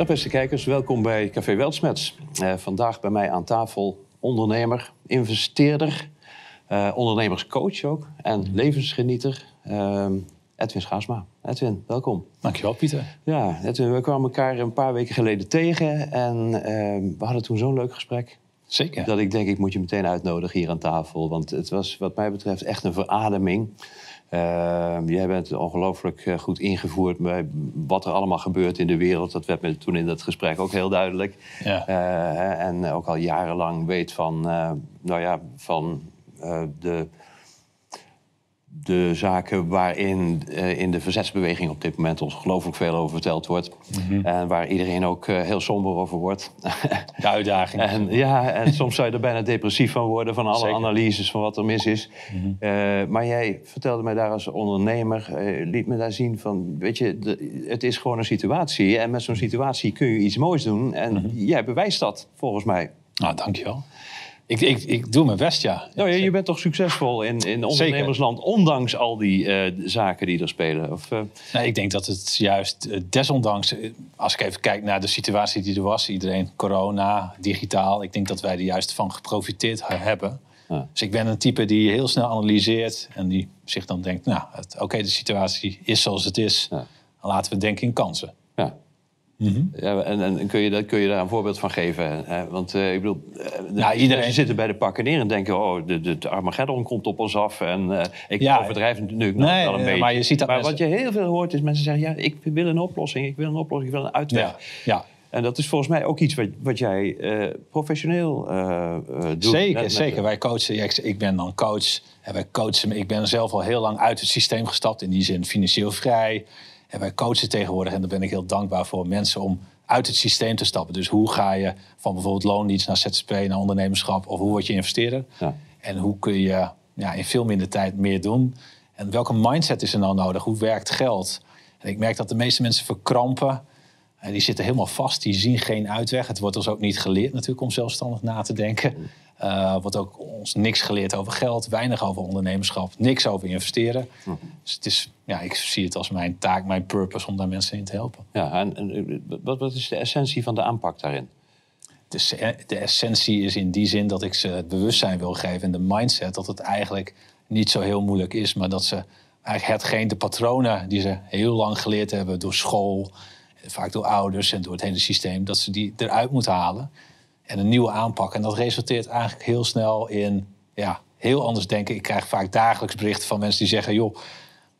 Dag beste kijkers, welkom bij Café Weltsmets. Uh, vandaag bij mij aan tafel ondernemer, investeerder, uh, ondernemerscoach ook en levensgenieter uh, Edwin Schaasma. Edwin, welkom. Dankjewel Pieter. Ja, Edwin, we kwamen elkaar een paar weken geleden tegen en we hadden toen zo'n leuk gesprek. Zeker. Dat ik denk, ik moet je meteen uitnodigen hier aan tafel. Want het was wat mij betreft echt een verademing. Uh, jij bent ongelooflijk eh, goed ingevoerd bij wat er allemaal gebeurt in de wereld. Dat werd me toen in dat gesprek ook heel duidelijk. Ja. Uh, en ook al jarenlang weet van, uh, nou ja, van de de zaken waarin uh, in de verzetsbeweging op dit moment ongelooflijk veel over verteld wordt. Mhm. En waar iedereen ook uh, heel somber over wordt. De uitdaging. en, ja, en soms zou je er bijna depressief van worden van alle analyses van wat er mis is. Mm -hmm. uh, maar jij vertelde mij daar als ondernemer, liet me daar zien van, weet je, de, het is gewoon een situatie. En met zo'n situatie kun je iets moois doen. En mm -hmm. jij bewijst dat, volgens mij. Nou, dankjewel. Ik, ik, ik doe mijn best, ja. Nou, ja je bent toch succesvol in, in ondernemersland, ondanks al die uh, zaken die er spelen? Of, uh... nee, ik denk dat het juist uh, desondanks, als ik even kijk naar de situatie die er was, iedereen corona, digitaal, ik denk dat wij er juist van geprofiteerd hebben. Ja. Dus ik ben een type die heel snel analyseert en die zich dan denkt, nou, oké, okay, de situatie is zoals het is. Ja. Laten we denken in kansen. Mm -hmm. ja, en, en kun, je, kun je daar een voorbeeld van geven? Hè? Want uh, ik bedoel, uh, nou, iedereen zit er bij de pakken neer en denken: oh, de, de, de Armageddon komt op ons af. En uh, ik ja, overdrijf natuurlijk nog wel een beetje. Maar, je ziet dat maar mensen... wat je heel veel hoort is mensen zeggen: ja, ik wil een oplossing, ik wil een oplossing, ik wil een uitweg. Ja, ja. En dat is volgens mij ook iets wat, wat jij professioneel doet. Zeker, zeker. Wij coachen, ik, ik, ben dan coach en wij coachen. Ik ben zelf al heel lang uit het systeem gestapt, in die zin financieel vrij. En wij coachen tegenwoordig, en daar ben ik heel dankbaar voor, mensen om uit het systeem te stappen. Dus hoe ga je van bijvoorbeeld loondienst naar ZZP, naar ondernemerschap, of hoe word je investeerder? Ja. En hoe kun je ja, in veel minder tijd meer doen? En welke mindset is er nou nodig? Hoe werkt geld? En ik merk dat de meeste mensen verkrampen. En die zitten helemaal vast, die zien geen uitweg. Het wordt ons ook niet geleerd natuurlijk om zelfstandig na te denken. Uh, wordt ook ons niks geleerd over geld, weinig over ondernemerschap, niks over investeren. Hm. Dus het is, ja, ik zie het als mijn taak, mijn purpose om daar mensen in te helpen. Ja, en, en wat, wat is de essentie van de aanpak daarin? De, de, essentie is in die zin dat ik ze het bewustzijn wil geven en de mindset dat het eigenlijk niet zo heel moeilijk is, maar dat ze eigenlijk hetgeen, de patronen die ze heel lang geleerd hebben door school, vaak door ouders en door het hele systeem, dat ze die eruit moeten halen en een nieuwe aanpak. En dat resulteert eigenlijk heel snel in ja, heel anders denken. Ik krijg vaak dagelijks berichten van mensen die zeggen: joh,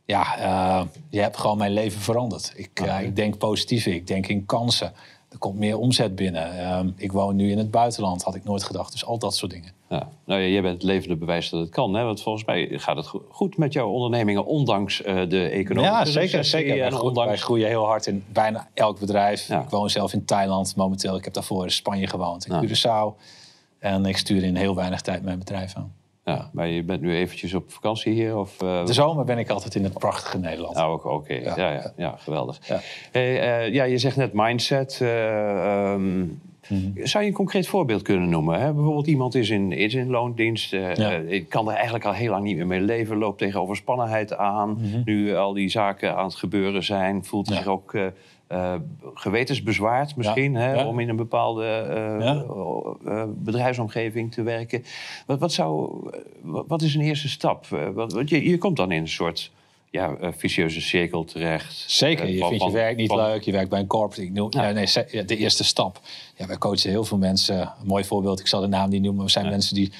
ja, uh, je hebt gewoon mijn leven veranderd. Ik, uh, ik denk positief, ik denk in kansen. Er komt meer omzet binnen. Uh, ik woon nu in het buitenland, had ik nooit gedacht. Dus al dat soort dingen. Ja. Nou ja, jij bent het levende bewijs dat het kan. Hè? Want volgens mij gaat het goed met jouw ondernemingen, ondanks uh, de economische Ja, zeker. zeker. En wij, ondanks... wij groeien heel hard in bijna elk bedrijf. Ja. Ik woon zelf in Thailand momenteel. Ik heb daarvoor in Spanje gewoond, in ja. Curaçao. En ik stuur in heel weinig tijd mijn bedrijf aan. Ja, maar je bent nu eventjes op vakantie hier? Of, uh... De zomer ben ik altijd in het prachtige Nederland. Oh, oké. Okay. Ja. Ja, ja, ja, geweldig. Ja. Hey, uh, ja, je zegt net mindset. Uh, um, Mm-hmm. Zou je een concreet voorbeeld kunnen noemen? Hè? Bijvoorbeeld iemand is in, is in loondienst. Uh, ja. uh, kan er eigenlijk al heel lang niet meer mee leven. Loopt tegen overspannenheid aan. Mm-hmm. Nu al die zaken aan het gebeuren zijn. Voelt ja. zich ook uh, gewetensbezwaard misschien. Ja. Hè? Om in een bepaalde bedrijfsomgeving te werken. Wat, wat, zou, wat is een eerste stap? Wat, je, je komt dan in een soort ja, vicieuze cirkel terecht. Zeker, je vindt je werk niet leuk, je werkt bij een corporate. Ik noem, ja. nee, de eerste stap. Ja, wij coachen heel veel mensen. Een mooi voorbeeld, ik zal de naam niet noemen. We zijn mensen die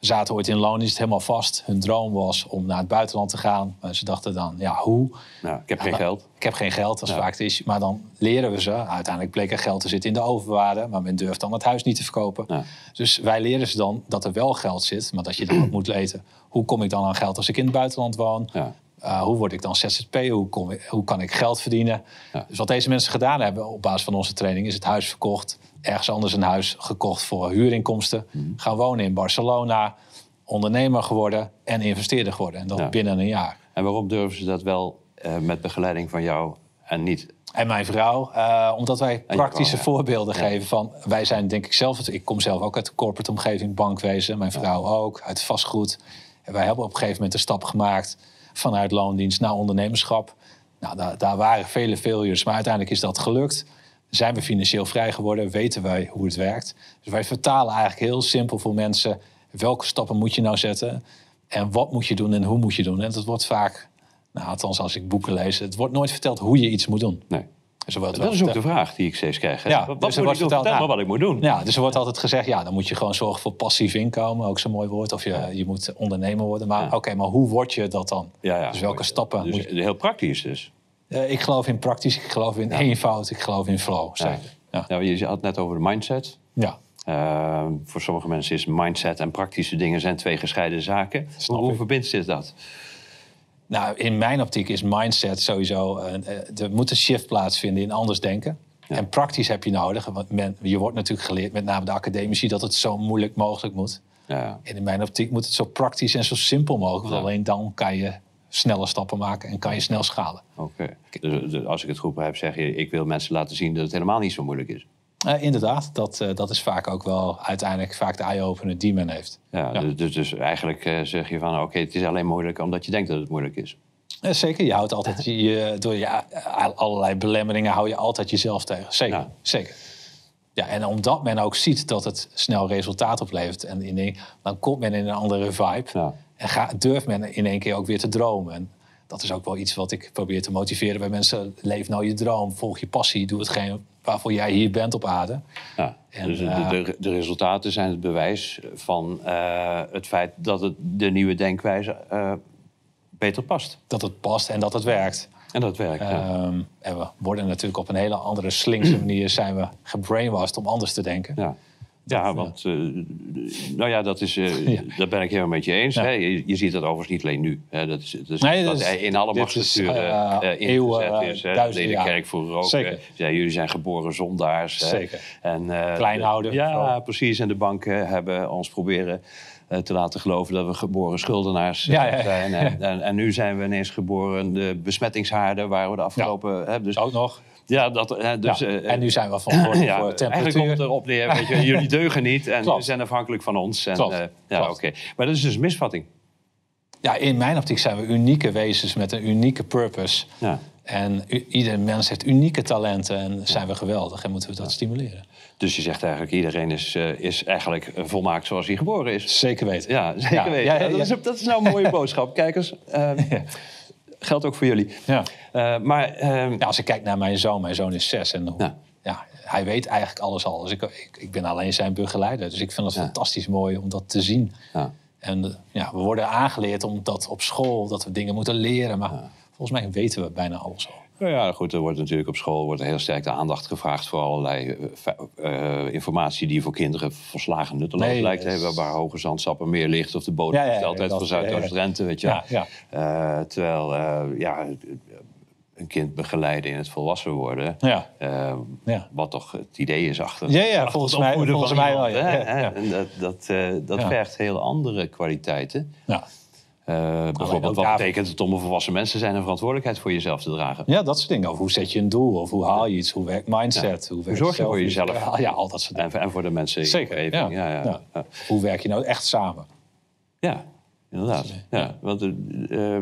zaten ooit in loon, is het helemaal vast. Hun droom was om naar het buitenland te gaan. Maar ze dachten dan, ja, hoe? Nou, ik heb geen geld. Ik heb geen geld, dat is vaak het is. Maar dan leren we ze. Uiteindelijk bleek er geld te zitten in de overwaarde. Maar men durft dan het huis niet te verkopen. Dus wij leren ze dan dat er wel geld zit. Maar dat je dan ook moet weten. Hoe kom ik dan aan geld als ik in het buitenland woon? Uh, hoe word ik dan ZZP? Hoe, kom ik, hoe kan ik geld verdienen? Dus wat deze mensen gedaan hebben op basis van onze training... is het huis verkocht, ergens anders een huis gekocht voor huurinkomsten... Mm. gaan wonen in Barcelona, ondernemer geworden en investeerder geworden. En dat ja. binnen een jaar. En waarom durven ze dat wel uh, met begeleiding van jou en niet... En mijn vrouw, uh, omdat wij praktische vrouw, ja. voorbeelden geven van... wij zijn denk ik zelf... ik kom zelf ook uit de corporate omgeving, bankwezen. Mijn vrouw ook, uit vastgoed. En wij hebben op een gegeven moment een stap gemaakt vanuit loondienst naar ondernemerschap. Nou, daar, daar waren vele failures, maar uiteindelijk is dat gelukt. Zijn we financieel vrij geworden, weten wij hoe het werkt. Dus wij vertalen eigenlijk heel simpel voor mensen welke stappen moet je nou zetten en wat moet je doen en hoe moet je doen. En dat wordt vaak, nou, althans als ik boeken lees, het wordt nooit verteld hoe je iets moet doen. Nee. Dus dat is ook de vraag die ik steeds krijg. Ja, wat dus moet ik doen? Vertel maar wat ik moet doen. Ja, dus er wordt altijd gezegd, ja, dan moet je gewoon zorgen voor passief inkomen. Ook zo'n mooi woord. Of je, je moet ondernemer worden. Maar oké, maar hoe word je dat dan? Ja, ja. Dus welke stappen dus moet je... Heel praktisch dus. Uh, ik geloof in praktisch, ik geloof in eenvoud, ik geloof in flow. Ja. Ja. je had het net over de mindset. Ja. Uh, voor sommige mensen is mindset en praktische dingen zijn twee gescheiden zaken. Hoe, verbindt zich dat? Nou, in mijn optiek is mindset sowieso. Uh, er moet een shift plaatsvinden in anders denken. En praktisch heb je nodig. Want men, je wordt natuurlijk geleerd, met name de academici, dat het zo moeilijk mogelijk moet. Ja. En in mijn optiek moet het zo praktisch en zo simpel mogelijk. Want alleen dan kan je snelle stappen maken en kan je snel schalen. Oké. Dus, dus, als ik het goed begrijp, zeg je: ik wil mensen laten zien dat het helemaal niet zo moeilijk is. Uh, inderdaad, dat, uh, dat is vaak ook wel uiteindelijk vaak de eye-opener die men heeft. Ja, ja. Dus, dus, eigenlijk uh, zeg je van oké, het is alleen moeilijk omdat je denkt dat het moeilijk is. zeker, je houdt altijd je, door je, allerlei belemmeringen hou je altijd jezelf tegen. Zeker, ja. zeker. Ja, en omdat men ook ziet dat het snel resultaat oplevert, en in dan komt men in een andere vibe. Ja. En ga, durft men in één keer ook weer te dromen. En dat is ook wel iets wat ik probeer te motiveren bij mensen. Leef nou je droom, volg je passie, doe hetgeen waarvoor jij hier bent op aarde. Ja, en, dus de, de, de, resultaten zijn het bewijs van uh, het feit dat het de nieuwe denkwijze uh, beter past. Dat het past en dat het werkt. En dat werkt, ja. um, En we worden natuurlijk op een hele andere slinkse manier zijn we gebrainwashed om anders te denken. Ja. Ja, want uh, nou ja, dat is, uh, ja. dat ben ik helemaal met je eens. Ja. Hè? Je, je, ziet dat overigens niet alleen nu. Hè? Dat is, dat is nee, dat is, in alle machtsstructuren uh, ingezet is. Hè? De kerk vroeger ook. Ja, jullie zijn geboren zondaars. Zeker. En, Kleinhouden. Ja, precies. En de banken hebben ons proberen te laten geloven dat we geboren schuldenaars ja, zijn. En, en, en, nu zijn we ineens geboren de besmettingshaarden... waar we de afgelopen... Hè, dus, ook nog. Ja, dat, hè, dus, ja, en nu zijn we ja, voor temperatuur. Eigenlijk komt het erop neer, weet je, jullie deugen niet en jullie zijn afhankelijk van ons. En, Klopt. Uh, ja, oké. Okay. Maar dat is dus een misvatting. Ja, in mijn optiek zijn we unieke wezens met een unieke purpose. Ja. En ieder mens heeft unieke talenten en zijn we geweldig en moeten we dat stimuleren. Dus je zegt eigenlijk, iedereen is, uh, is eigenlijk volmaakt zoals hij geboren is. Zeker weten. Ja, zeker ja. weten. Ja, dat, is, dat, is, nou een mooie boodschap. Kijkers, uh, geldt ook voor jullie. Ja. Uh, maar, uh, ja, als ik kijk naar mijn zoon, mijn zoon is zes. En hoe, ja. ja. hij weet eigenlijk alles al. Dus ik, ik, ik ben alleen zijn begeleider. Dus ik vind het fantastisch mooi om dat te zien. En ja, we worden aangeleerd om dat op school, dat we dingen moeten leren. Maar volgens mij weten we bijna alles al. Nou ja, goed, er wordt natuurlijk op school wordt heel sterk de aandacht gevraagd voor allerlei uh, informatie die voor kinderen volslagen nutteloos nee, lijkt te hebben. Waar hoge zandsappen meer ligt of de bodem ja, ja, van Zuidoost-Drenthe, weet je. Ja. Uh, terwijl, uh, ja, een kind begeleiden in het volwassen worden. Ja. ja. Wat toch het idee is achter. Ja, ja volgens mij, volgens mij wel. Ja. En dat, dat, dat vergt heel andere kwaliteiten. Ja. Uh, bijvoorbeeld, wat betekent het om een volwassen mensen te zijn en verantwoordelijkheid voor jezelf te dragen? Ja, dat soort dingen. Of hoe zet je een doel? Of hoe haal je iets? Hoe werkt mindset? Ja. Hoe, hoe zorg je voor jezelf? Ja, al dat soort dingen. En, en voor de mensen Zeker, ja. Ja, ja. ja. Hoe werk je nou echt samen? Ja, inderdaad. Ja. Want uh,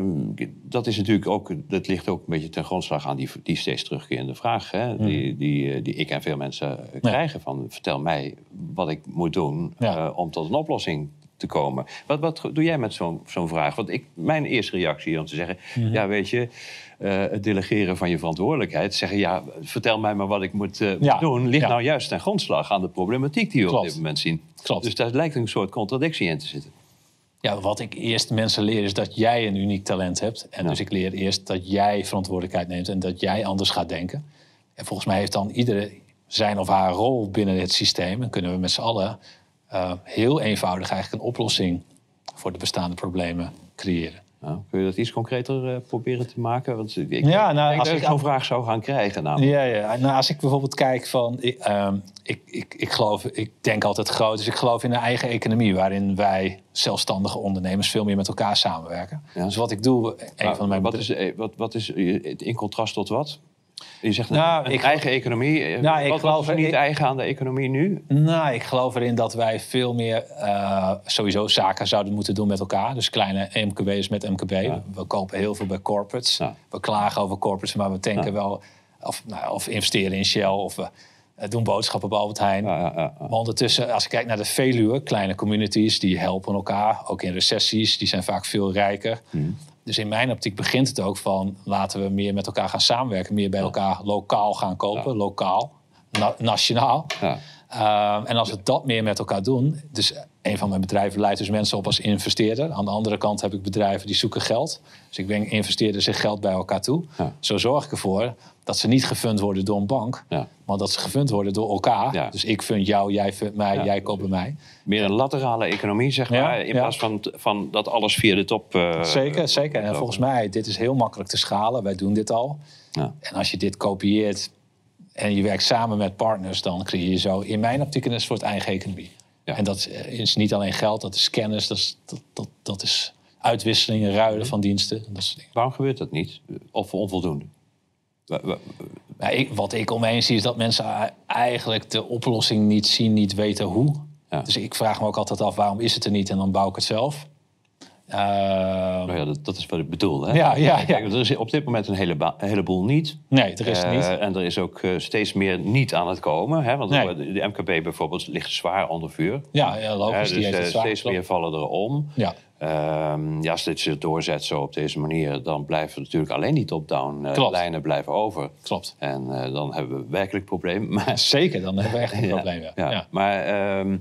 dat is natuurlijk ook, dat ligt ook een beetje ten grondslag aan die, die steeds terugkerende vraag. Hè? Mm. Die, die, die ik en veel mensen krijgen van vertel mij wat ik moet doen uh, om tot een oplossing te komen. Wat, wat doe jij met zo'n zo'n vraag? Want ik, mijn eerste reactie om te zeggen... Mhm. Mm -hmm. ja, weet je, uh, het delegeren van je verantwoordelijkheid... zeggen, ja, vertel mij maar wat ik moet uh, ja. doen... ligt ja. nou juist ten grondslag aan de problematiek die we Klopt. op dit moment zien. Klopt. Dus daar lijkt een soort contradictie in te zitten. Ja, wat ik eerst mensen leer is dat jij een uniek talent hebt. En Ja. dus ik leer eerst dat jij verantwoordelijkheid neemt... en dat jij anders gaat denken. En volgens mij heeft dan iedereen zijn of haar rol binnen het systeem... en kunnen we met z'n allen uh, heel eenvoudig eigenlijk een oplossing voor de bestaande problemen creëren. Nou, kun je dat iets concreter uh, proberen te maken? Want ik Ja, nou, denk als dat ik- zo'n vraag zou gaan krijgen. namelijk. Ja, ja. Nou, als ik bijvoorbeeld kijk van... Ik, ehm, ik, ik, ik, geloof, ik denk altijd groot, dus ik geloof in een eigen economie... waarin wij zelfstandige ondernemers veel meer met elkaar samenwerken. Ja. Dus wat ik doe, een Maar van mijn wat, is, eh, wat, wat is eh, in contrast tot wat? Je zegt Nou, een ik- eigen economie. Eh, Nou, ik wat, wat geloof is er niet ik- eigen aan de economie nu? Nou, ik geloof erin dat wij veel meer eh, sowieso zaken zouden moeten doen met elkaar. Dus kleine MKB's met MKB. We kopen heel veel bij corporates. Ja. We klagen over corporates, maar we denken Ja. wel... of, nou, of investeren in Shell of we doen boodschappen op Albert Heijn. Ja, ja, maar ondertussen, als ik kijk naar de Veluwe, kleine communities, die helpen elkaar. Ook in recessies, die zijn vaak veel rijker. Hmm. Dus in mijn optiek begint het ook van laten we meer met elkaar gaan samenwerken, meer bij elkaar lokaal gaan kopen, lokaal, nationaal. Uh, en als we dat meer met elkaar doen, dus een van mijn bedrijven leidt dus mensen op als investeerder. Aan de andere kant heb ik bedrijven die zoeken geld. Dus ik breng investeerders zich geld bij elkaar toe. Zo zorg ik ervoor dat ze niet gefund worden door een bank, maar dat ze gefund worden door elkaar. Dus ik fund jou, jij fundt mij, jij koopt bij mij. Meer een laterale economie, zeg maar, in plaats van, van dat alles via de top. Uh, zeker, zeker. En volgens mij, dit is heel makkelijk te schalen. Wij doen dit al. En als je dit kopieert en je werkt samen met partners, dan creëer je zo in mijn optiek een soort eigen economie. En dat is niet alleen geld, dat is kennis, dat is, dat, dat, dat is uitwisselingen, ruilen van diensten. Dat soort dingen. Waarom gebeurt dat niet? Of onvoldoende? Wat ik omheen zie is dat mensen eigenlijk de oplossing niet zien, niet weten hoe. Dus ik vraag me ook altijd af, waarom is het er niet? En dan bouw ik het zelf. Uh, nou ja, dat, dat, is wat ik bedoel. Hè? Ja, ja, ja. er is op dit moment een, hele heleboel niet. Nee, er is uh, niet. En er is ook uh, steeds meer niet aan het komen. Hè? Want nee. de MKB bijvoorbeeld ligt zwaar onder vuur. Ja, ja logisch. dus die steeds meer vallen er om. Ja. Ehm, ja, als dit zich doorzet zo op deze manier, dan blijven natuurlijk alleen die top-down lijnen blijven over. Klopt. En dan hebben we werkelijk problemen. Maar... Zeker, dan hebben we echt een probleem. Ja. ja. Maar um,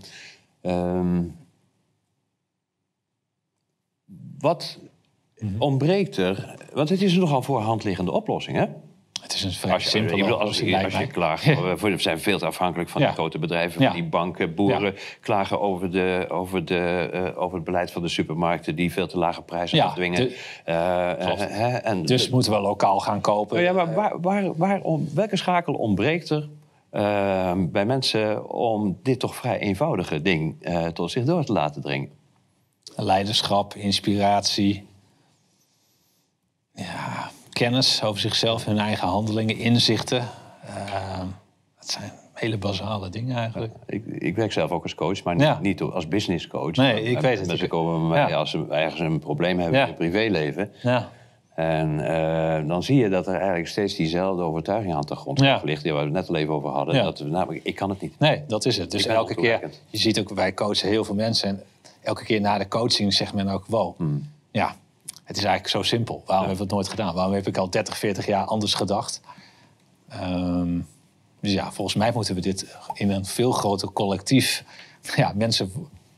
um, wat mhm. ontbreekt er? Want het is een nogal voor hand liggende oplossing, hè? Het is een vrij simpele bedoel, als, je, als je klaagt, we zijn veel te afhankelijk van die grote bedrijven, van die banken. Boeren klagen over, de, over, de, uh, over het beleid van de supermarkten die veel te lage prijzen afdwingen. De, uh, en dus moeten we lokaal gaan kopen. Ja, maar waar, welke schakel ontbreekt er bij mensen om dit toch vrij eenvoudige ding tot zich door te laten dringen? Leiderschap, inspiratie. Ja, kennis over zichzelf, hun eigen handelingen, inzichten. Uh, dat zijn hele basale dingen eigenlijk. ik, ik, werk zelf ook als coach, maar niet, niet als business coach. Nee, ik weet het. Mensen komen bij mij als ze ergens een probleem hebben in het privéleven. Ja. En uh, dan zie je dat er eigenlijk steeds diezelfde overtuiging aan de grond ja. ligt, die we het net al even over hadden. Dat we, namelijk, ik kan het niet. Nee, dat is het. Dus elke keer, je ziet ook, wij coachen heel veel mensen. En elke keer na de coaching zegt men ook, wow, hmm. ja, het is eigenlijk zo simpel. Waarom hebben we het nooit gedaan? Waarom heb ik al 30, 40 jaar anders gedacht? Um, dus ja, volgens mij moeten we dit in een veel groter collectief... Ja, mensen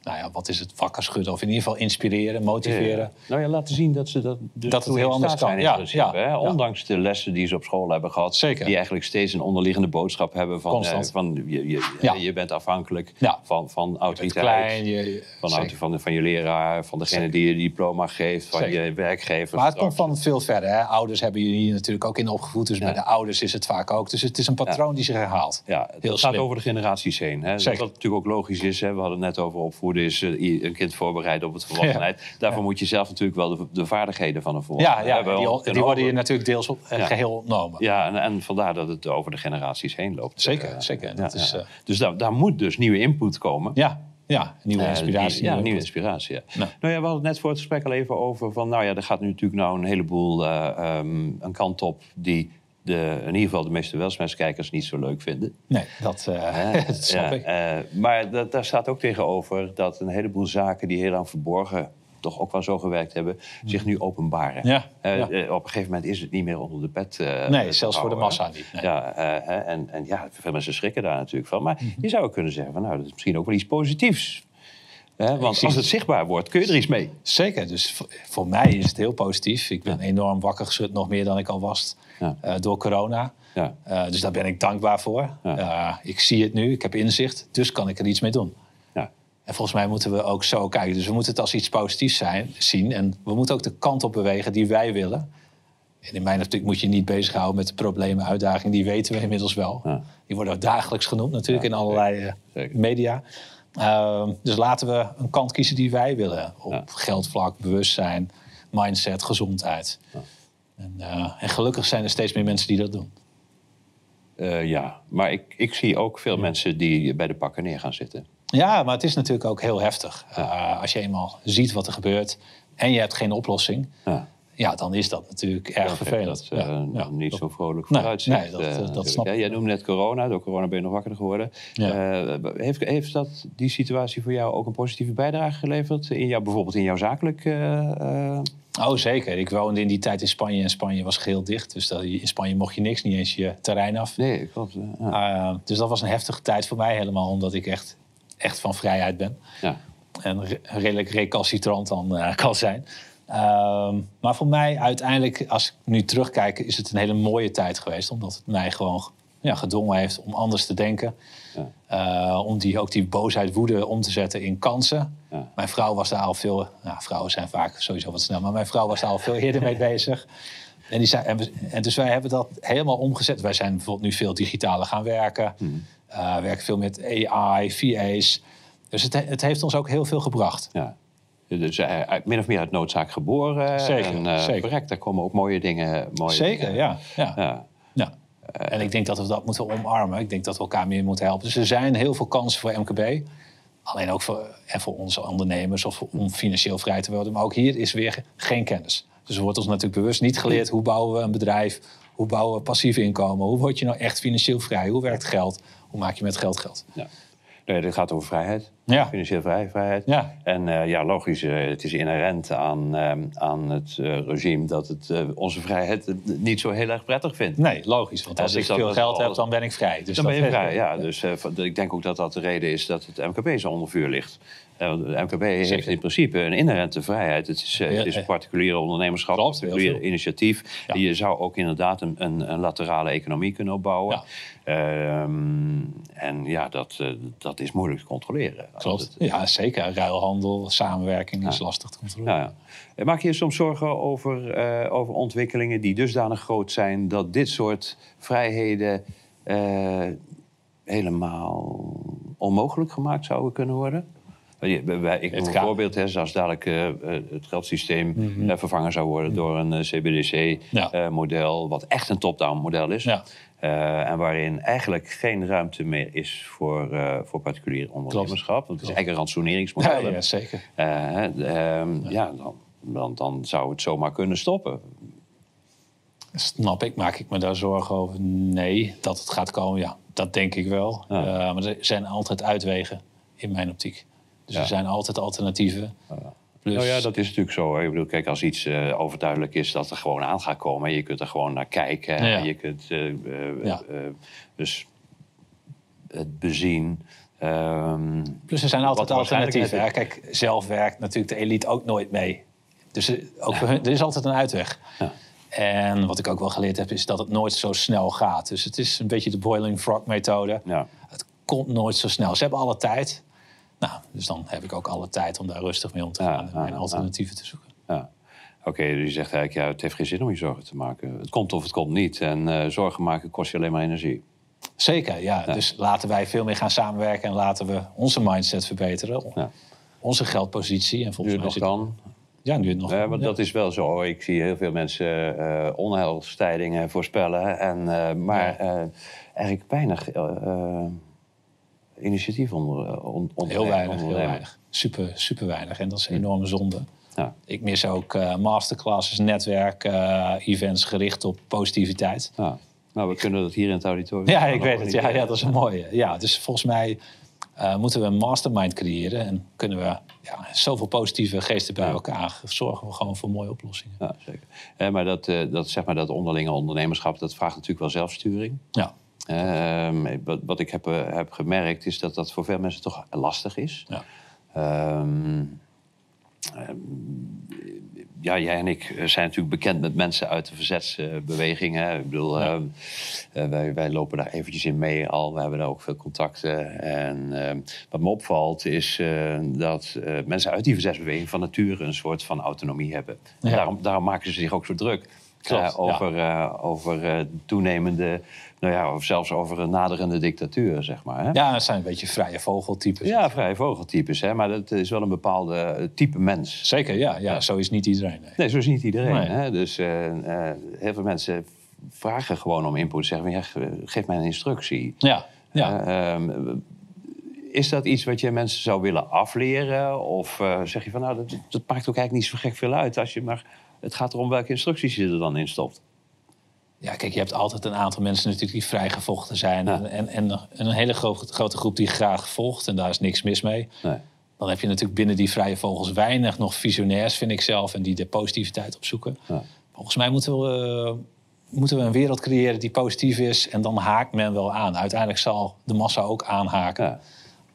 nou ja, wat is het, wakker schudden of in ieder geval inspireren, motiveren. Nou ja, laten zien dat ze dat, dus dat het heel anders kan. Ja, ja, hè? Ondanks de lessen die ze op school hebben gehad, Zeker. die eigenlijk steeds een onderliggende boodschap hebben van, eh, van je, je, je bent afhankelijk van, van autoriteit, je van, auto, van, van je leraar, van degene die je diploma geeft, van je werkgever. Maar het komt van veel verder. Hè? Ouders hebben jullie natuurlijk ook in opgevoed, dus bij de ouders is het vaak ook. Dus het is een patroon die zich herhaalt. Ja, het gaat over de generaties heen. Hè? Wat natuurlijk ook logisch is, hè? we hadden het net over is uh, een kind voorbereiden op het volwassenheid. Daarvoor moet je zelf natuurlijk wel de, de vaardigheden van een volwassene ja, ja, Die, die worden je natuurlijk deels op, uh, geheel ontnomen. Ja, en, en, vandaar dat het over de generaties heen loopt. Zeker, uh, zeker. Dat is, dus daar, daar moet dus nieuwe input komen. Ja, ja, nieuwe inspiratie. ja, nieuwe inspiratie. Ja. Nou. nou. ja, we hadden het net voor het gesprek al even over van, nou ja, er gaat nu natuurlijk nou een heleboel um, een kant op die de, in ieder geval de meeste Welsmenskijkers niet zo leuk vinden. Nee, dat, uh, dat snap ik. Uh, maar dat, daar staat ook tegenover dat een heleboel zaken die heel lang verborgen toch ook wel zo gewerkt hebben, zich nu openbaren. Ja, uh, op een gegeven moment is het niet meer onder de pet. nee, zelfs voor de massa niet. Nee. Ja, en, en ja, veel mensen schrikken daar natuurlijk van. Maar mm je zou kunnen zeggen van nou, dat is misschien ook wel iets positiefs. Want als het zichtbaar wordt, kun je er iets mee. Zeker, dus voor mij is het heel positief. Ik ben enorm wakker geschud, nog meer dan ik al was ja. uh, door corona. Ja. Uh, dus daar ben ik dankbaar voor. Uh, ik zie het nu, ik heb inzicht, dus kan ik er iets mee doen. Ja. En volgens mij moeten we ook zo kijken. Dus we moeten het als iets positiefs zijn, zien. En we moeten ook de kant op bewegen die wij willen. En in mijn optiek moet je niet bezighouden met de problemen, uitdagingen. Die weten we inmiddels wel. Die worden ook dagelijks genoemd natuurlijk in allerlei media. Ehm, dus laten we een kant kiezen die wij willen. Op geldvlak, bewustzijn, mindset, gezondheid. En, uh, en, gelukkig zijn er steeds meer mensen die dat doen. Uh, ja, maar ik, ik zie ook veel mensen die bij de pakken neer gaan zitten. Ja, maar het is natuurlijk ook heel heftig. Uh, als je eenmaal ziet wat er gebeurt en je hebt geen oplossing. Ja. Ja, dan is dat natuurlijk erg vervelend. Dat, uh, ja, niet zo vrolijk vooruitzicht. Nee, nee, dat, dat snap jij noemde net corona. Door corona ben je nog wakker geworden. heeft, heeft dat, die situatie voor jou ook een positieve bijdrage geleverd? In jou, bijvoorbeeld in jouw zakelijk... Oh, zeker. Ik woonde in die tijd in Spanje en Spanje was geheel dicht. Dus dat, in Spanje mocht je niks, niet eens je terrein af. Nee, klopt. Ja. dus dat was een heftige tijd voor mij helemaal, omdat ik echt, echt van vrijheid ben. Ja. En redelijk recalcitrant dan uh, kan zijn. Ehm, maar voor mij uiteindelijk, als ik nu terugkijk, is het een hele mooie tijd geweest. Omdat het mij gewoon ja, gedwongen heeft om anders te denken. Ja. Eh, om die, ook die boosheid, woede om te zetten in kansen. Ja. Mijn vrouw was daar al veel... Nou, vrouwen zijn vaak sowieso wat snel. Maar mijn vrouw was daar al veel eerder mee bezig. En, die zei, en, en, dus wij hebben dat helemaal omgezet. Wij zijn bijvoorbeeld nu veel digitaler gaan werken. Uh, werken veel met AI, VA's. Dus het, het heeft ons ook heel veel gebracht. Ja. Dus uh, min of meer uit noodzaak geboren. Zeker, en, uh, zeker. Daar komen ook mooie dingen... Mooie zeker, ja. ja. ja. ja. En ik denk dat we dat moeten omarmen. Ik denk dat we elkaar meer moeten helpen. Dus er zijn heel veel kansen voor MKB. Alleen ook voor, en voor onze ondernemers of om financieel vrij te worden. Maar ook hier is weer geen kennis. Dus er wordt ons natuurlijk bewust niet geleerd hoe bouwen we een bedrijf, hoe bouwen we passief inkomen, hoe word je nou echt financieel vrij, hoe werkt geld, hoe maak je met geld geld. Ja. Nee, dit gaat over vrijheid. Ja. Financieel vrij, vrijheid. Ja. En uh, ja, logisch, uh, het is inherent aan, uh, aan het regime dat het onze vrijheid niet zo heel erg prettig vindt. Nee, logisch. Want als dus ik veel geld heb, dan ben ik vrij. Dus dan ben je vrij, ja. Dus ik denk ook dat dat de reden is dat het MKB zo onder vuur ligt. De MKB heeft in principe een inherente vrijheid. Het is, het is particuliere ondernemerschap, particulier initiatief. Je zou ook inderdaad een, een, een laterale economie kunnen opbouwen. Ehm, en ja, dat, dat is moeilijk te controleren. Klopt. Ja, zeker. Ruilhandel, samenwerking is lastig te controleren. Ja, Maak je je soms zorgen over, uh, over ontwikkelingen die dusdanig groot zijn dat dit soort vrijheden uh, helemaal onmogelijk gemaakt zouden kunnen worden? Ik noem een voorbeeld, hè, als dadelijk uh, het geldsysteem mm -hmm. vervangen zou worden mhm. door een CBDC-model, ja. wat echt een top-down model is. Ja. En waarin eigenlijk geen ruimte meer is voor, voor particulier ondernemerschap. Want het is eigenlijk een ransoneringsmodel. Ja, ja zeker. Uh, ja. ja, dan, dan, dan zou het zomaar kunnen stoppen. Snap ik, maak ik me daar zorgen over? Nee, dat het gaat komen, ja, dat denk ik wel. Maar er zijn altijd uitwegen in mijn optiek. Dus er zijn altijd alternatieven. Nou ja, dat is natuurlijk zo. Ik bedoel, kijk, als iets uh, overduidelijk is dat er gewoon aan gaat komen, je kunt er gewoon naar kijken. En je kunt uh, ja. dus het bezien. Um, Plus er zijn altijd alternatieven. Kijk, zelf werkt natuurlijk de elite ook nooit mee. Dus ook voor hun, er is altijd een uitweg. En wat ik ook wel geleerd heb, is dat het nooit zo snel gaat. Dus het is een beetje de boiling frog methode. Het komt nooit zo snel. Ze hebben alle tijd. Nou, dus dan heb ik ook alle tijd om daar rustig mee om te gaan en mijn alternatieven te zoeken. Ja. Oké, dus je zegt eigenlijk, ja, het heeft geen zin om je zorgen te maken. Het komt of het komt niet. En uh, zorgen maken kost je alleen maar energie. Zeker, ja. Dus laten wij veel meer gaan samenwerken en laten we onze mindset verbeteren. Ja. Onze geldpositie. En volgens nu het nog kan. Ja, nu het nog ja, want dat is wel zo. Ik zie heel veel mensen uh, onheilstijdingen voorspellen. En, uh, maar eigenlijk weinig initiatief onder, eh, on, Heel weinig, heel weinig. Super, super weinig. En dat is een enorme zonde. Ja. Ik mis ook uh, masterclasses, netwerk, uh, events gericht op positiviteit. Ja. Nou, we kunnen dat hier in het auditorium. Ja, ik weet het. Ja, ja, dat is een mooie. Ja, dus volgens mij uh, moeten we een mastermind creëren. En kunnen we ja, zoveel positieve geesten bij elkaar zorgen we gewoon voor mooie oplossingen. Ja, zeker. maar dat, dat, zeg maar dat onderlinge ondernemerschap, dat vraagt natuurlijk wel zelfsturing. Ja. Ehm, wat, wat, ik heb, eh, heb gemerkt is dat dat voor veel mensen toch lastig is. Ja. Ehm, ehm, ja, jij en ik zijn natuurlijk bekend met mensen uit de verzetsbeweging. Ik bedoel, ja. uh, wij, wij, lopen daar eventjes in mee al. We hebben daar ook veel contacten. En wat me opvalt is uh, dat mensen uit die verzetsbeweging van nature een soort van autonomie hebben. Ja. Daarom, daarom maken ze zich ook zo druk. Over, over toenemende nou ja, of zelfs over een naderende dictatuur, zeg maar. Hè? Ja, het zijn een beetje vrije vogeltypes. Ja, vrije vogeltypes, hè? maar dat is wel een bepaalde eh, type mens. Zeker, ja. ja, Zo is niet iedereen. Nee, nee zo is niet iedereen. Hè? Dus heel veel mensen vragen gewoon om input. Zeggen, ja, geef mij een instructie. Ja, ja. Ehm, is dat iets wat je mensen zou willen afleren? Of zeg je van, nou, dat, dat, maakt ook eigenlijk niet zo gek veel uit... als je maar het gaat erom welke instructies je er dan in stopt. Ja, kijk, je hebt altijd een aantal mensen natuurlijk die vrijgevochten zijn. En, en, een hele grote, grote groep die graag volgt. En daar is niks mis mee. Nee. Dan heb je natuurlijk binnen die vrije vogels weinig nog visionairs, vind ik zelf. En die de positiviteit opzoeken. Ja. Volgens mij moeten we, moeten we een wereld creëren die positief is. En dan haakt men wel aan. Uiteindelijk zal de massa ook aanhaken. Ja.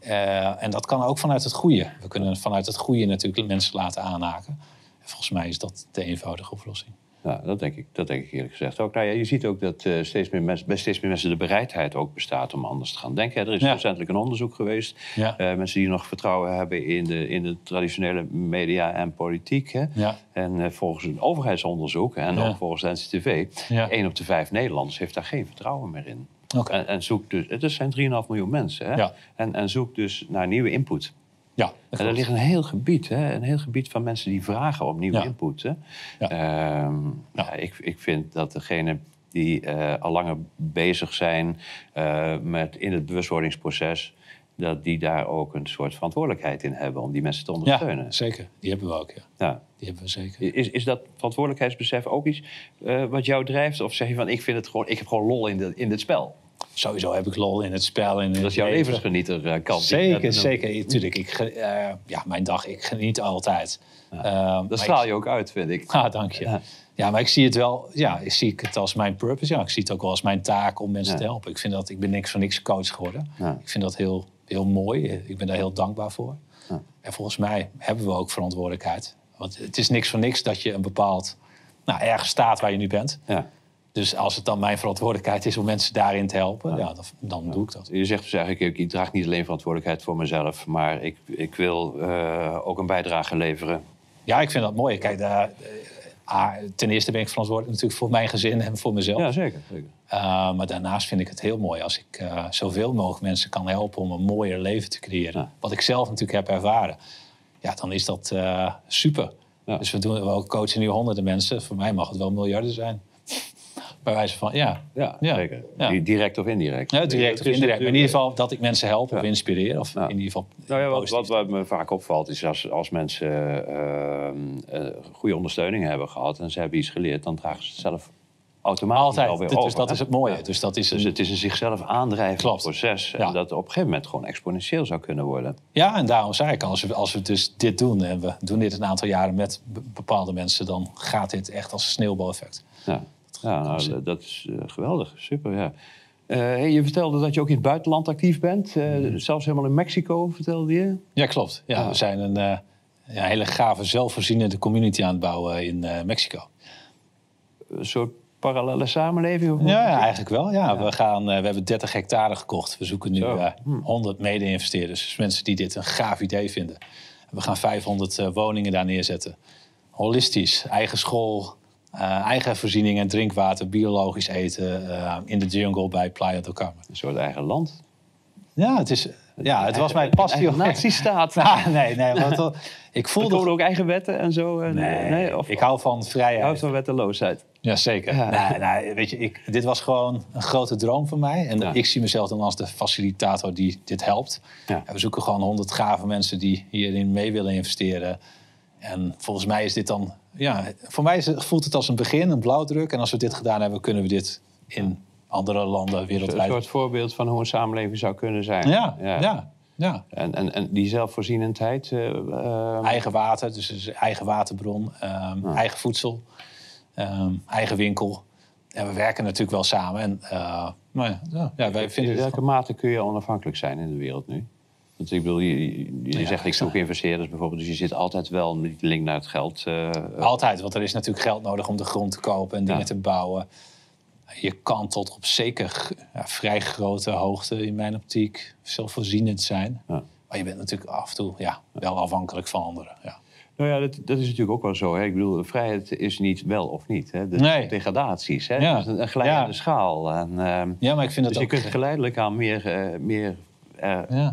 Uh, en dat kan ook vanuit het goede. We kunnen vanuit het goede natuurlijk mensen laten aanhaken. En volgens mij is dat de eenvoudige oplossing. Ja, dat denk ik, dat denk ik eerlijk gezegd ook. Nou ja, je ziet ook dat uh, steeds meer mensen, bij steeds meer mensen de bereidheid ook bestaat om anders te gaan denken. Er is ja. recentelijk een onderzoek geweest. Ja. Uh, mensen die nog vertrouwen hebben in de, in de traditionele media en politiek. Hè? Ja. En uh, volgens een overheidsonderzoek en ook volgens de NCTV, één op de vijf Nederlanders heeft daar geen vertrouwen meer in. Okay. En, en zoekt dus, het zijn 3,5 miljoen mensen. Hè? En, en zoekt dus naar nieuwe input. Ja, en er ligt een heel gebied, hè? een heel gebied van mensen die vragen om nieuwe input. Hè? Ja. Ehm, ja. ik, ik vind dat degenen die uh, al langer bezig zijn uh, met in het bewustwordingsproces, dat die daar ook een soort verantwoordelijkheid in hebben om die mensen te ondersteunen. Ja, zeker. Die hebben we ook, ja. ja. Die hebben we zeker. Is, is dat verantwoordelijkheidsbesef ook iets uh, wat jou drijft? Of zeg je van, ik, vind het gewoon, ik heb gewoon lol in, de, in dit spel? Sowieso heb ik lol in het spel. In dat is jouw levensgenieter uh, kant. Zeker, zeker. Tuurlijk, ik, uh, ja, mijn dag, ik geniet altijd. Ja. Uh, dat straal je ook uit, vind ik. Ah, dank je. Ja. ja. maar ik zie het wel, ja, ik zie het als mijn purpose. Ja, ik zie het ook wel als mijn taak om mensen te helpen. Ik vind dat, ik ben niks van niks coach geworden. Ik vind dat heel, heel mooi. Ik ben daar heel dankbaar voor. En volgens mij hebben we ook verantwoordelijkheid. Want het is niks van niks dat je een bepaald, nou, ergens staat waar je nu bent. Ja. Dus als het dan mijn verantwoordelijkheid is om mensen daarin te helpen, ja. dan, dan doe ik dat. Je zegt dus eigenlijk, ik draag niet alleen verantwoordelijkheid voor mezelf, maar ik, ik wil uh, ook een bijdrage leveren. Ja, ik vind dat mooi. Kijk, daar, uh, ten eerste ben ik verantwoordelijk natuurlijk voor mijn gezin en voor mezelf. Ja, zeker. zeker. Uh, maar daarnaast vind ik het heel mooi als ik zoveel mogelijk mensen kan helpen om een mooier leven te creëren. Wat ik zelf natuurlijk heb ervaren. Ja, dan is dat super. Dus we, doen, we coachen nu honderden mensen. Voor mij mag het wel miljarden zijn. Bij wijze van, ja. Ja, zeker. Direct of indirect. Ja, direct of indirect. in ieder geval dat ik mensen help of inspireer. Of in ieder geval nou ja, wat, wat, me vaak opvalt is als, als mensen uh, goede ondersteuning hebben gehad... en ze hebben iets geleerd, dan dragen ze het zelf automatisch Altijd. alweer dus, over. dat is het mooie. Dus, dat is dus het is een zichzelf aandrijvend proces. En dat op een gegeven moment gewoon exponentieel zou kunnen worden. Ja, en daarom zei ik, als we, als we dus dit doen... en we doen dit een aantal jaren met bepaalde mensen... dan gaat dit echt als een sneeuwbaleffect. Ja. Ja, nou, dat is uh, geweldig. Super, ja. Uh, je vertelde dat je ook in het buitenland actief bent. Uh, zelfs helemaal in Mexico, vertelde je? Ja, klopt. Ja, We zijn een ja, hele gave, zelfvoorzienende community aan het bouwen in Mexico. Een soort parallele samenleving? Ja, ja, eigenlijk wel. Ja. We, gaan, we hebben 30 hectare gekocht. We zoeken nu 100 hm. mede-investeerders. Dus mensen die dit een gaaf idee vinden. We gaan 500 woningen daar neerzetten. Holistisch, eigen school, uh, eigen voorzieningen, drinkwater, biologisch eten uh, in de jungle bij Playa del Carmen. Een soort eigen land? Ja, het, is, ja, het was mijn passie. Een nazistaat. nou, nee, nee. Want, ik voelde... Ook eigen wetten en zo? Nee, nee of, ik hou van vrijheid. hou van wetteloosheid. Jazeker. Ja. Nee, nee, weet je, ik, dit was gewoon een grote droom van mij. En ik zie mezelf dan als de facilitator die dit helpt. Ja. we zoeken gewoon honderd gave mensen die hierin mee willen investeren. En volgens mij is dit dan ja, voor mij voelt het als een begin, een blauwdruk. En als we dit gedaan hebben, kunnen we dit in andere landen wereldwijd. Een soort voorbeeld van hoe een samenleving zou kunnen zijn. Ja, ja. ja, En, en, en die zelfvoorzienendheid? Uh, eigen water, dus eigen waterbron, ehm, eigen voedsel, ehm, eigen winkel. En we werken natuurlijk wel samen. En, uh, maar ja, wij vinden in welke mate kun je onafhankelijk zijn in de wereld nu? Want ik bedoel, je, je zegt ik zoek investeerders bijvoorbeeld, dus je zit altijd wel met die link naar het geld. Uh, altijd, want er is natuurlijk geld nodig om de grond te kopen en dingen te bouwen. Je kan tot op zeker ja, vrij grote hoogte in mijn optiek zelfvoorzienend zijn. Ja. Maar je bent natuurlijk af en toe ja, wel afhankelijk van anderen. Ja. Nou ja, dat, dat, is natuurlijk ook wel zo. Hè. Ik bedoel, vrijheid is niet wel of niet. Hè. nee. degradaties. Hè. Ja. is een, een glijdende schaal. En, uh, ja, maar ik vind dat dus je kunt geleidelijk aan meer, uh, meer ja. Eh,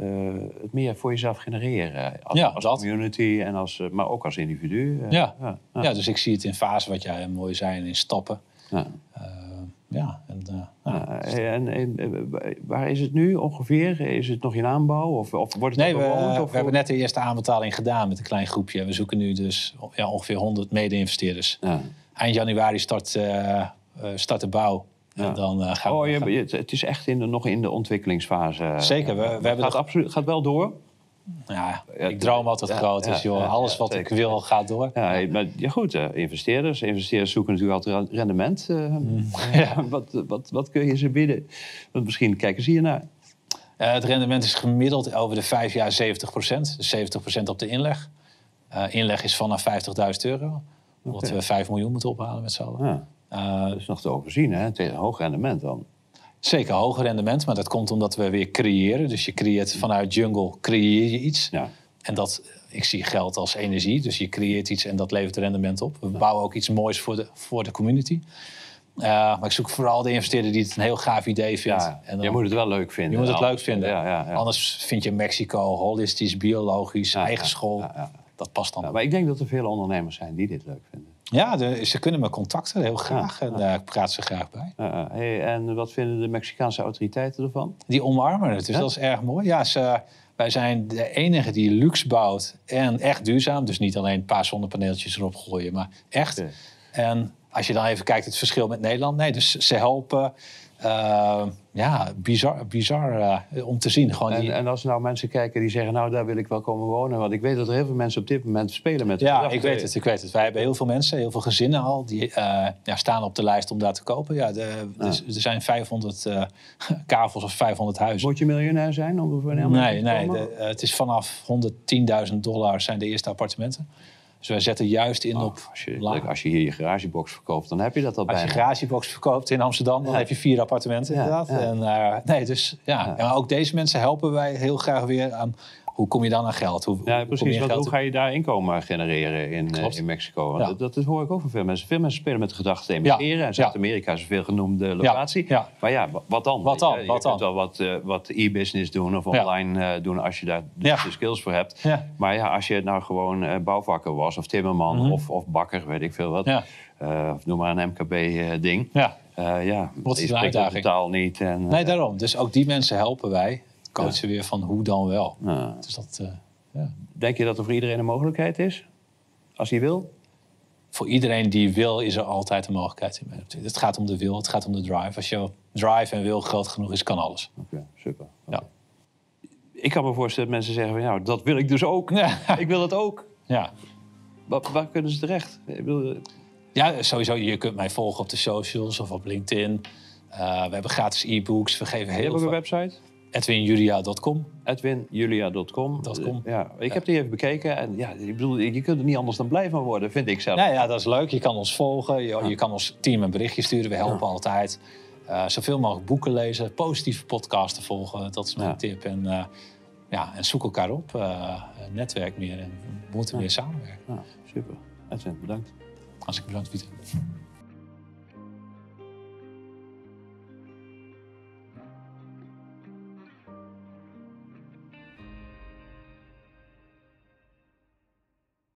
eh, het meer voor jezelf genereren. Als, als community, en als, eh, maar ook als individu. Ja. ja. Dus ik zie het in fase wat jij mooi zei, in stappen. Ja. ja, en, uh, en, en, waar is het nu ongeveer? Is het nog in aanbouw? Of, of wordt het nee, we, we hebben net de eerste aanbetaling gedaan met een klein groepje. We zoeken nu dus ja, ongeveer 100 mede-investeerders. Ja. Eind januari start, uh, start de bouw. En dan uh, gaan oh, je, het is echt in de, nog in de ontwikkelingsfase. Zeker. We, we hebben gaat, absoluut, gaat wel door. Ja, ik droom altijd groot. Dus joh, alles wat ik wil gaat door. Ja, maar ja, goed, uh, investeerders. Investeerders zoeken natuurlijk altijd rendement. Uh, wat, wat, wat kun je ze bieden? Want misschien kijken ze hiernaar. Uh, het rendement is gemiddeld over de vijf jaar 70 procent. Dus 70 procent op de inleg. inleg is vanaf 50.000 euro. Omdat we 5 miljoen moeten ophalen met z'n allen. Ja. Dat is nog te overzien, hè? Het hoog rendement dan. Zeker hoger rendement, maar dat komt omdat we weer creëren. Dus je creëert vanuit jungle creëer je iets. Ja. En dat, ik zie geld als energie, dus je creëert iets en dat levert rendement op. We bouwen ook iets moois voor de, voor de community. Uh, maar ik zoek vooral de investeerder die het een heel gaaf idee vindt. Ja, en dan, je moet het wel leuk vinden. Je moet het leuk vinden. Ja, ja, Anders vind je Mexico holistisch, biologisch, eigen school. Dat past dan. maar ik denk dat er veel ondernemers zijn die dit leuk vinden. Ja, de, ze kunnen me contacten, heel graag. En daar praat ze graag bij. hey, en wat vinden de Mexicaanse autoriteiten ervan? Die omarmen het, dus dat is erg mooi. Ja, ze, wij zijn de enige die luxe bouwt en echt duurzaam. Dus niet alleen een paar zonnepaneeltjes erop gooien, maar echt. En als je dan even kijkt het verschil met Nederland. Nee, dus ze helpen. Uh, ja, bizar, bizar uh, om te zien. Gewoon en, die... en als nou mensen kijken die zeggen, nou daar wil ik wel komen wonen. Want ik weet dat er heel veel mensen op dit moment spelen met Ja, ik weet het, ik weet het. Wij hebben heel veel mensen, heel veel gezinnen al, die uh, ja, staan op de lijst om daar te kopen. Ja, de, ja. er zijn 500 uh, kavels of 500 huizen. Moet je miljonair zijn om Nee, nee de, het is vanaf 110.000 dollar zijn de eerste appartementen. Dus wij zetten juist in oh, op. Als je, als je hier je garagebox verkoopt, dan heb je dat al bijna. Als je garagebox verkoopt in Amsterdam, dan heb je vier appartementen inderdaad. En, uh, nee, dus ja. ja. ook deze mensen helpen wij heel graag weer aan hoe kom je dan aan geld? Hoe, ja, precies. Want hoe ga je daar inkomen genereren in, uh, in Mexico? Ja. Dat, dat hoor ik ook van veel mensen. Veel mensen spelen met de gedachte te emigreren. En Zuid-Amerika is een veel genoemde locatie. Ja. Maar ja, wat dan? Wat dan? Je, wat kunt wel wat, uh, wat e-business doen of online uh, doen als je daar de, skills voor hebt. Maar ja, als je nou gewoon bouwvakker was of timmerman mm -hmm. of, of bakker, weet ik veel wat. of noem maar een MKB-ding. ja, ja Wat is de uitdaging? totaal niet. En, nee, daarom. Dus ook die mensen helpen wij coachen weer van hoe dan wel. Dus dat, ja. Denk je dat er voor iedereen een mogelijkheid is? Als hij wil? Voor iedereen die wil, is er altijd een mogelijkheid. Het gaat om de wil, het gaat om de drive. Als je drive en wil groot genoeg is, kan alles. Oké, super. Ja. Ik kan me voorstellen dat mensen zeggen: van, nou, dat wil ik dus ook. ik wil het ook. Ja. Waar, waar kunnen ze terecht? Ik bedoel, ja, sowieso. Je kunt mij volgen op de socials of op LinkedIn. Uh, we hebben gratis e-books. We geven heel veel... een website? Edwinjulia.com. Edwinjulia.com. Ja, ik heb die even bekeken en ja, ik bedoel, je kunt er niet anders dan blij van worden, vind ik zelf. Ja, ja dat is leuk. Je kan ons volgen, je, je kan ons team een berichtje sturen. We helpen altijd. Uh, zoveel mogelijk boeken lezen, positieve podcasten volgen, dat is mijn tip. En, uh, ja, en zoek elkaar op, uh, netwerk meer en we moeten meer samenwerken. super. Edwin, bedankt. Als ik bedankt, Pieter.